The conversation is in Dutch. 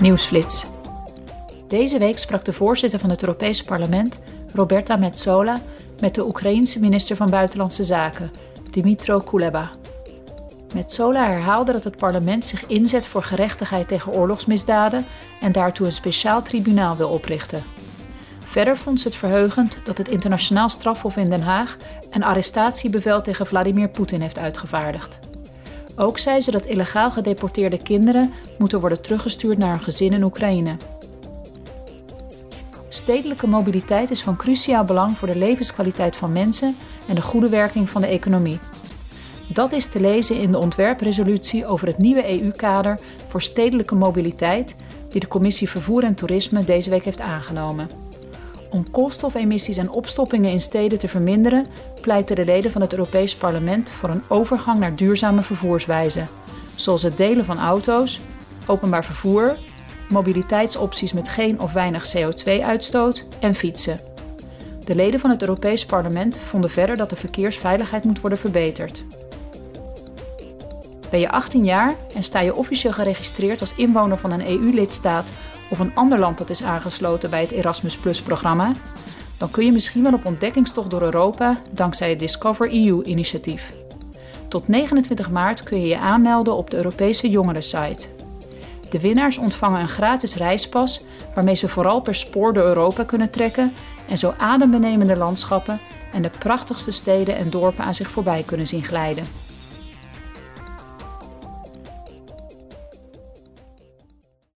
Nieuwsflits. Deze week sprak de voorzitter van het Europees Parlement, Roberta Metsola, met de Oekraïense minister van Buitenlandse Zaken, Dimitro Kuleba. Metsola herhaalde dat het parlement zich inzet voor gerechtigheid tegen oorlogsmisdaden en daartoe een speciaal tribunaal wil oprichten. Verder vond ze het verheugend dat het internationaal strafhof in Den Haag een arrestatiebevel tegen Vladimir Poetin heeft uitgevaardigd. Ook zei ze dat illegaal gedeporteerde kinderen moeten worden teruggestuurd naar hun gezin in Oekraïne. Stedelijke mobiliteit is van cruciaal belang voor de levenskwaliteit van mensen en de goede werking van de economie. Dat is te lezen in de ontwerpresolutie over het nieuwe EU-kader voor stedelijke mobiliteit, die de Commissie Vervoer en Toerisme deze week heeft aangenomen. Om koolstofemissies en opstoppingen in steden te verminderen, pleiten de leden van het Europees Parlement voor een overgang naar duurzame vervoerswijzen, zoals het delen van auto's, openbaar vervoer, mobiliteitsopties met geen of weinig CO2-uitstoot en fietsen. De leden van het Europees Parlement vonden verder dat de verkeersveiligheid moet worden verbeterd. Ben je 18 jaar en sta je officieel geregistreerd als inwoner van een EU-lidstaat of een ander land dat is aangesloten bij het Erasmus Plus-programma, dan kun je misschien wel op ontdekkingstocht door Europa dankzij het Discover EU-initiatief. Tot 29 maart kun je je aanmelden op de Europese jongerensite. De winnaars ontvangen een gratis reispas waarmee ze vooral per spoor door Europa kunnen trekken en zo adembenemende landschappen en de prachtigste steden en dorpen aan zich voorbij kunnen zien glijden.